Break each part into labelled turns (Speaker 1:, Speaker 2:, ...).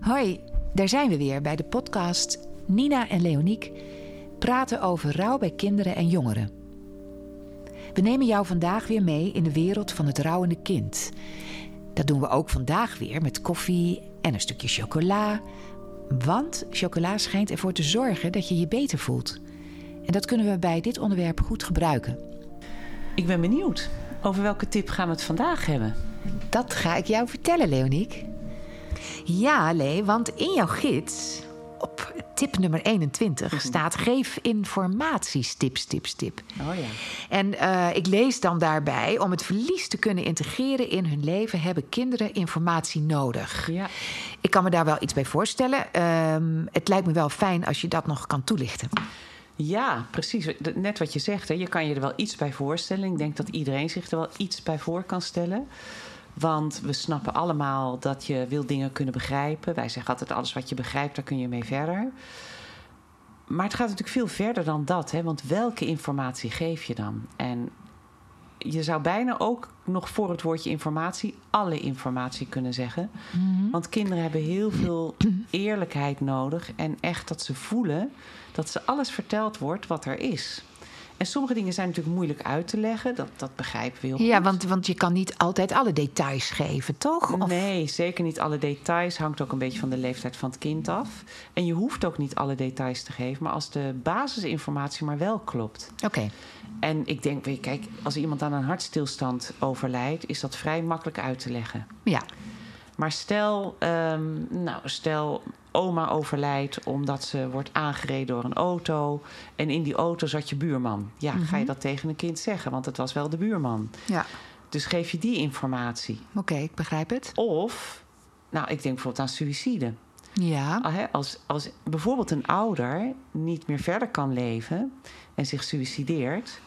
Speaker 1: Hoi, daar zijn we weer bij de podcast Nina en Leoniek praten over rouw bij kinderen en jongeren. We nemen jou vandaag weer mee in de wereld van het rouwende kind. Dat doen we ook vandaag weer met koffie en een stukje chocola. Want chocola schijnt ervoor te zorgen dat je je beter voelt. En dat kunnen we bij dit onderwerp goed gebruiken.
Speaker 2: Ik ben benieuwd. Over welke tip gaan we het vandaag hebben?
Speaker 1: Dat ga ik jou vertellen, Leoniek. Ja, Lee, want in jouw gids, op tip nummer 21, staat geef informaties, tips, tips, tip.
Speaker 2: Oh ja.
Speaker 1: En eh, ik lees dan daarbij, om het verlies te kunnen integreren in hun leven, hebben kinderen informatie nodig.
Speaker 2: Ja.
Speaker 1: Ik kan me daar wel iets bij voorstellen. Ehm, het lijkt me wel fijn als je dat nog kan toelichten.
Speaker 2: Ja, precies. Net wat je zegt, hè. je kan je er wel iets bij voorstellen. Ik denk dat iedereen zich er wel iets bij voor kan stellen. Want we snappen allemaal dat je wil dingen kunnen begrijpen. Wij zeggen altijd: alles wat je begrijpt, daar kun je mee verder. Maar het gaat natuurlijk veel verder dan dat. Hè? Want welke informatie geef je dan? En je zou bijna ook nog voor het woordje informatie alle informatie kunnen zeggen. Want kinderen hebben heel veel eerlijkheid nodig. En echt dat ze voelen dat ze alles verteld wordt wat er is. En sommige dingen zijn natuurlijk moeilijk uit te leggen. Dat, dat begrijpen we heel goed.
Speaker 1: Ja, want, want je kan niet altijd alle details geven, toch? Of-
Speaker 2: Nee, zeker niet alle details. Hangt ook een beetje van de leeftijd van het kind af. En je hoeft ook niet alle details te geven. Maar als de basisinformatie maar wel klopt.
Speaker 1: Oké.
Speaker 2: En ik denk, weet je, kijk, als iemand aan een hartstilstand overlijdt... is dat vrij makkelijk uit te leggen.
Speaker 1: Ja.
Speaker 2: Maar stel, ehm, nou, stel oma overlijdt omdat ze wordt aangereden door een auto. En in die auto zat je buurman. Ja, ga je dat tegen een kind zeggen? Want het was wel de buurman.
Speaker 1: Ja.
Speaker 2: Dus geef je die informatie.
Speaker 1: Oké, ik begrijp het.
Speaker 2: Of, nou, ik denk bijvoorbeeld aan suïcide.
Speaker 1: Ja.
Speaker 2: Ah, Als, als bijvoorbeeld een ouder niet meer verder kan leven en zich suïcideert,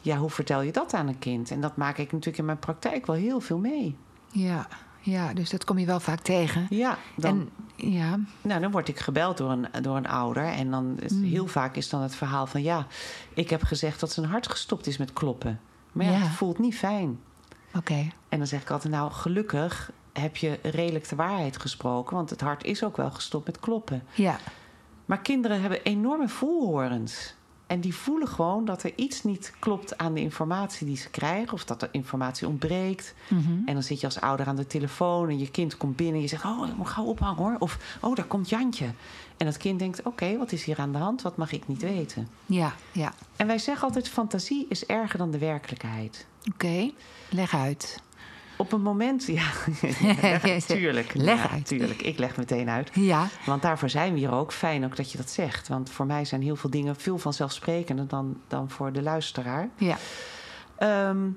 Speaker 2: ja, hoe vertel je dat aan een kind? En dat maak ik natuurlijk in mijn praktijk wel heel veel mee.
Speaker 1: Ja. Ja, dus dat kom je wel vaak tegen.
Speaker 2: Ja, dan,
Speaker 1: En ja,
Speaker 2: nou, dan word ik gebeld door een, door een ouder. En dan is,
Speaker 1: Hmm.
Speaker 2: heel vaak is dan het verhaal van ja, ik heb gezegd dat zijn hart gestopt is met kloppen. Maar ja,
Speaker 1: Ja.
Speaker 2: het voelt niet fijn.
Speaker 1: oké.
Speaker 2: En dan zeg ik altijd, nou, gelukkig heb je redelijk de waarheid gesproken. Want het hart is ook wel gestopt met kloppen.
Speaker 1: Ja.
Speaker 2: Maar kinderen hebben enorme voelhorens. En die voelen gewoon dat er iets niet klopt aan de informatie die ze krijgen. Of dat er informatie ontbreekt.
Speaker 1: Mhm.
Speaker 2: En dan zit je als ouder aan de telefoon en je kind komt binnen. En je zegt, oh, ik moet gauw ophangen hoor. Of, oh, daar komt Jantje. En dat kind denkt, oké, wat is hier aan de hand? Wat mag ik niet weten?
Speaker 1: Ja, ja.
Speaker 2: En wij zeggen altijd, fantasie is erger dan de werkelijkheid.
Speaker 1: Oké. Leg uit.
Speaker 2: Op een moment, ja, tuurlijk.
Speaker 1: Leg
Speaker 2: ja,
Speaker 1: uit.
Speaker 2: Tuurlijk, ik leg meteen uit.
Speaker 1: Ja.
Speaker 2: Want daarvoor zijn we hier ook. Fijn ook dat je dat zegt. Want voor mij zijn heel veel dingen veel vanzelfsprekender dan, dan voor de luisteraar.
Speaker 1: Ja.
Speaker 2: Ehm,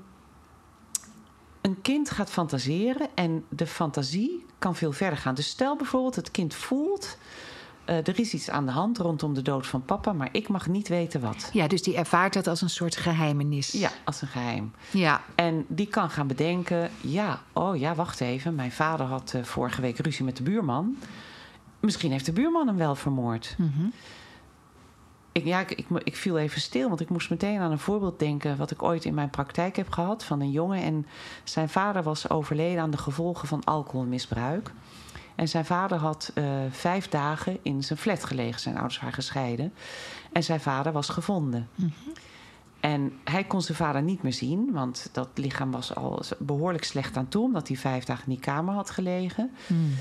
Speaker 2: een kind gaat fantaseren en de fantasie kan veel verder gaan. Dus stel bijvoorbeeld, het kind voelt... eh, er is iets aan de hand rondom de dood van papa... maar ik mag niet weten wat.
Speaker 1: Ja, dus die ervaart dat als een soort geheimenis.
Speaker 2: Ja, als een geheim.
Speaker 1: Ja.
Speaker 2: En die kan gaan bedenken: ja, oh ja, wacht even. Mijn vader had eh, vorige week ruzie met de buurman. Misschien heeft de buurman hem wel vermoord.
Speaker 1: Mhm.
Speaker 2: Ik, ja, ik, ik, viel even stil, want ik moest meteen aan een voorbeeld denken. wat ik ooit in mijn praktijk heb gehad van een jongen. En zijn vader was overleden aan de gevolgen van alcoholmisbruik. En zijn vader had eh, vijf dagen in zijn flat gelegen. Zijn ouders waren gescheiden. En zijn vader was gevonden. En hij kon zijn vader niet meer zien, want dat lichaam was al behoorlijk slecht aan toe, omdat hij vijf dagen in die kamer had gelegen.
Speaker 1: Hmm.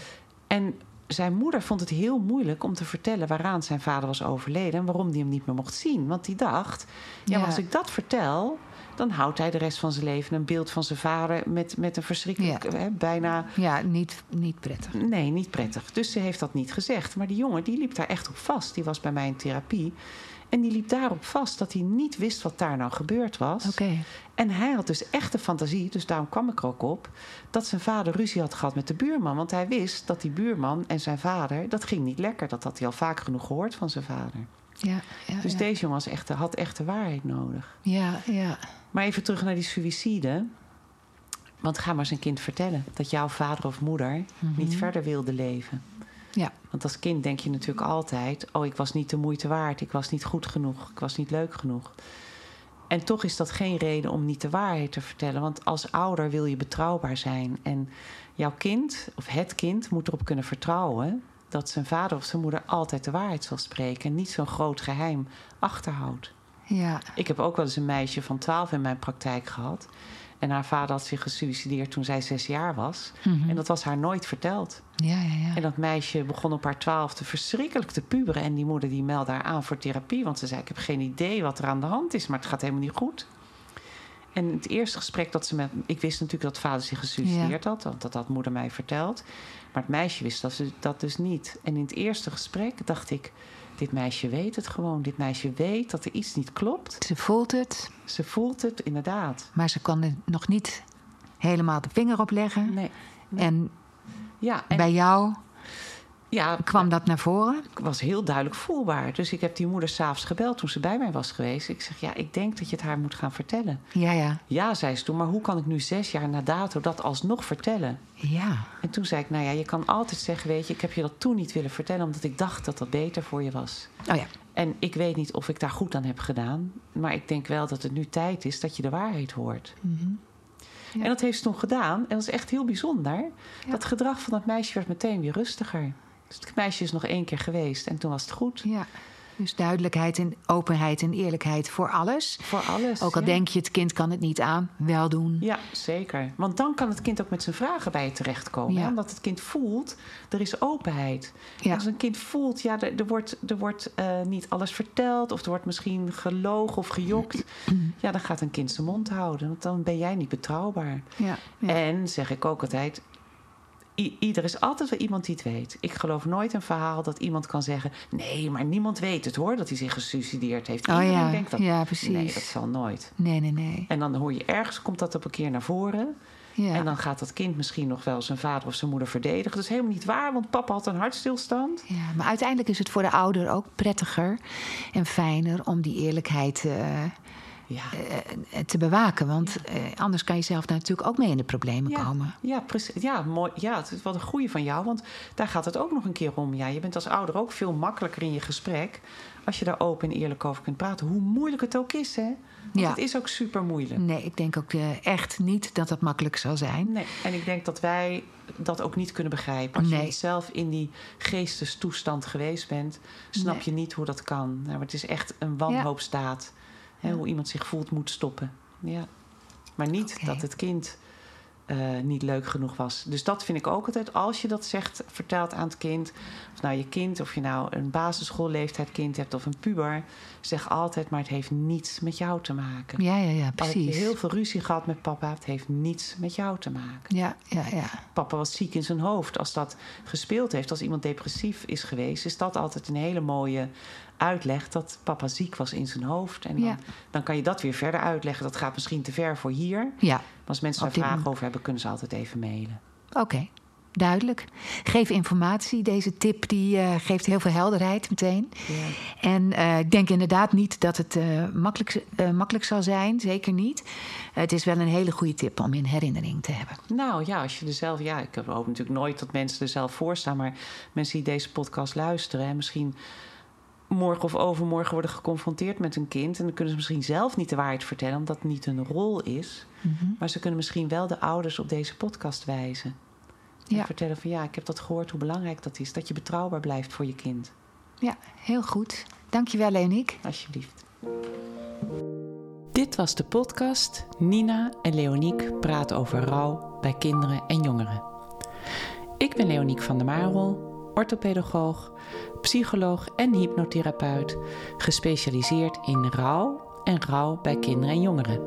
Speaker 2: En zijn moeder vond het heel moeilijk om te vertellen waaraan zijn vader was overleden en waarom hij hem niet meer mocht zien. Want die dacht: ja, als ik dat vertel, dan houdt hij de rest van zijn leven een beeld van zijn vader met, met een verschrikkelijk, hè, bijna
Speaker 1: Ja, niet, niet prettig.
Speaker 2: Nee, niet prettig. Dus ze heeft dat niet gezegd. Maar die jongen die liep daar echt op vast. Die was bij mij in therapie. En die liep daarop vast dat hij niet wist wat daar nou gebeurd was.
Speaker 1: Oké.
Speaker 2: En hij had dus echt de fantasie, dus daarom kwam ik er ook op... dat zijn vader ruzie had gehad met de buurman. Want hij wist dat die buurman en zijn vader... dat ging niet lekker. Dat had hij al vaak genoeg gehoord van zijn vader.
Speaker 1: Ja, ja,
Speaker 2: Dus
Speaker 1: ja.
Speaker 2: deze jongen was echt, had echt de waarheid nodig.
Speaker 1: Ja, ja.
Speaker 2: Maar even terug naar die suïcide. Want ga maar zijn kind vertellen... dat jouw vader of moeder niet verder wilde leven.
Speaker 1: Ja.
Speaker 2: Want als kind denk je natuurlijk altijd: oh, ik was niet de moeite waard, ik was niet goed genoeg, ik was niet leuk genoeg. En toch is dat geen reden om niet de waarheid te vertellen. Want als ouder wil je betrouwbaar zijn. En jouw kind, of het kind, moet erop kunnen vertrouwen dat zijn vader of zijn moeder altijd de waarheid zal spreken en niet zo'n groot geheim achterhoudt.
Speaker 1: Ja.
Speaker 2: Ik heb ook wel eens een meisje van 12 in mijn praktijk gehad. En haar vader had zich gesuicideerd toen zij zes jaar was.
Speaker 1: Mhm.
Speaker 2: En dat was haar nooit verteld.
Speaker 1: Ja, ja, ja.
Speaker 2: En dat meisje begon op haar twaalfde verschrikkelijk te puberen. En die moeder die meldde haar aan voor therapie. Want ze zei, ik heb geen idee wat er aan de hand is. Maar het gaat helemaal niet goed. En het eerste gesprek dat ze met... Ik wist natuurlijk dat vader zich gesuicideerd had. Want dat had moeder mij verteld. Maar het meisje wist dat, ze, dat dus niet. En in het eerste gesprek dacht ik... Dit meisje weet het gewoon. Dit meisje weet dat er iets niet klopt.
Speaker 1: Ze voelt het,
Speaker 2: Ze voelt het inderdaad.
Speaker 1: maar ze kan er nog niet helemaal de vinger op leggen.
Speaker 2: Nee.
Speaker 1: En
Speaker 2: Ja, en
Speaker 1: bij jou
Speaker 2: ja,
Speaker 1: kwam dat naar voren?
Speaker 2: was heel duidelijk voelbaar. Dus ik heb die moeder s'avonds gebeld toen ze bij mij was geweest. Ik zeg, ja, ik denk dat je het haar moet gaan vertellen.
Speaker 1: Ja, ja.
Speaker 2: Ja, zei ze toen, maar hoe kan ik nu zes jaar na dato dat alsnog vertellen?
Speaker 1: Ja.
Speaker 2: En toen zei ik, nou ja, je kan altijd zeggen, weet je, ik heb je dat toen niet willen vertellen... omdat ik dacht dat dat beter voor je was.
Speaker 1: Oh ja.
Speaker 2: En ik weet niet of ik daar goed aan heb gedaan... maar ik denk wel dat het nu tijd is dat je de waarheid hoort.
Speaker 1: Mhm. Ja.
Speaker 2: En dat heeft ze toen gedaan. En dat is echt heel bijzonder.
Speaker 1: Ja.
Speaker 2: Dat gedrag van dat meisje werd meteen weer rustiger. Dus het meisje is nog één keer geweest en toen was het goed.
Speaker 1: Ja. Dus duidelijkheid en openheid en eerlijkheid voor alles.
Speaker 2: Voor alles.
Speaker 1: Ook al
Speaker 2: ja.
Speaker 1: denk je, het kind kan het niet aan, wel doen.
Speaker 2: Ja, zeker. Want dan kan het kind ook met zijn vragen bij je terechtkomen.
Speaker 1: Ja.
Speaker 2: Omdat het kind voelt, er is openheid.
Speaker 1: Ja.
Speaker 2: Als een kind voelt, ja, er, er wordt, er wordt eh, niet alles verteld... of er wordt misschien gelogen of gejokt... ja, dan gaat een kind zijn mond houden. Want dan ben jij niet betrouwbaar. En, zeg ik ook altijd... i- Ieder is altijd wel iemand die het weet. Ik geloof nooit een verhaal dat iemand kan zeggen... nee, maar niemand weet het hoor, dat hij zich gesuicideerd heeft.
Speaker 1: Oh
Speaker 2: Iedereen
Speaker 1: ja,
Speaker 2: denkt dat.
Speaker 1: ja, precies.
Speaker 2: Nee, dat zal nooit.
Speaker 1: Nee, nee, nee.
Speaker 2: En dan hoor je ergens, komt dat op een keer naar voren...
Speaker 1: Ja.
Speaker 2: En dan gaat dat kind misschien nog wel zijn vader of zijn moeder verdedigen. Dat is helemaal niet waar, want papa had een hartstilstand.
Speaker 1: Ja, maar uiteindelijk is het voor de ouder ook prettiger en fijner om die eerlijkheid eh,
Speaker 2: Ja,
Speaker 1: eh, te bewaken. Want eh, anders kan je zelf natuurlijk ook mee in de problemen
Speaker 2: ja,
Speaker 1: komen.
Speaker 2: ja, precies. Ja, mooi. ja, het is wel een goede van jou, want daar gaat het ook nog een keer om. Ja, je bent als ouder ook veel makkelijker in je gesprek als je daar open en eerlijk over kunt praten. Hoe moeilijk het ook is, hè? Want
Speaker 1: Ja.
Speaker 2: het is ook super moeilijk.
Speaker 1: Nee, ik denk ook eh, echt niet dat dat makkelijk zal zijn.
Speaker 2: Nee, en ik denk dat wij dat ook niet kunnen begrijpen. Als je
Speaker 1: Nee.
Speaker 2: zelf in die geestestoestand geweest bent, snap
Speaker 1: Nee.
Speaker 2: je niet hoe dat kan. Nou, maar het is echt een wanhoopstaat. Hè. Hoe iemand zich voelt, moet stoppen. Ja. Maar niet dat het kind eh, niet leuk genoeg was. Dus dat vind ik ook altijd. Als je dat zegt, vertelt aan het kind... of nou je kind, of je nou een basisschoolleeftijd kind hebt... of een puber, zeg altijd... maar het heeft niets met jou te maken.
Speaker 1: Ja, ja, ja,
Speaker 2: Al heb je
Speaker 1: precies.
Speaker 2: heel veel ruzie gehad met papa... het heeft niets met jou te maken
Speaker 1: Ja, ja, ja.
Speaker 2: papa was ziek in zijn hoofd. Als dat gespeeld heeft, als iemand depressief is geweest, is dat altijd een hele mooie uitleg dat papa ziek was in zijn hoofd. En dan,
Speaker 1: Ja.
Speaker 2: dan kan je dat weer verder uitleggen. Dat gaat misschien te ver voor hier.
Speaker 1: Ja,
Speaker 2: als mensen daar vragen
Speaker 1: moment.
Speaker 2: over hebben, kunnen ze altijd even mailen.
Speaker 1: oké. Duidelijk. Geef informatie. Deze tip die, eh, geeft heel veel helderheid meteen.
Speaker 2: Ja.
Speaker 1: En eh, ik denk inderdaad niet dat het eh, makkelijk, makkelijk zal zijn. Zeker niet. het is wel een hele goede tip om in herinnering te hebben.
Speaker 2: Nou ja, als je er zelf... Ja, ik hoop natuurlijk nooit dat mensen er zelf voor staan. Maar mensen die deze podcast luisteren... en misschien morgen of overmorgen worden geconfronteerd met een kind... en dan kunnen ze misschien zelf niet de waarheid vertellen... omdat het niet hun rol is...
Speaker 1: Mhm.
Speaker 2: Maar ze kunnen misschien wel de ouders op deze podcast wijzen. En
Speaker 1: Ja.
Speaker 2: vertellen van ja, ik heb dat gehoord hoe belangrijk dat is. Dat je betrouwbaar blijft voor je kind.
Speaker 1: Ja, heel goed. Dankjewel, Leoniek.
Speaker 2: Alsjeblieft. Dit was de podcast Nina en Leoniek praten over rouw bij kinderen en jongeren. Ik ben Leoniek van der Marel, orthopedagoog, psycholoog en hypnotherapeut, gespecialiseerd in rouw en rouw bij kinderen en jongeren.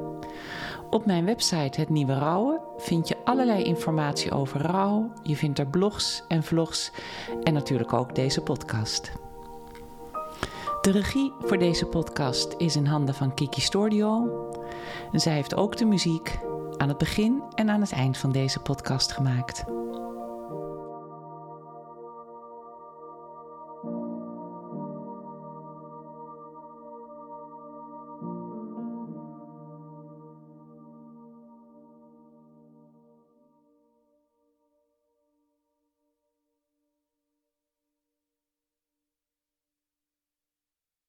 Speaker 2: Op mijn website Het Nieuwe Rouwen vind je allerlei informatie over rouw. Je vindt er blogs en vlogs en natuurlijk ook deze podcast. De regie voor deze podcast is in handen van Kiki Stordio. Zij heeft ook de muziek aan het begin en aan het eind van deze podcast gemaakt.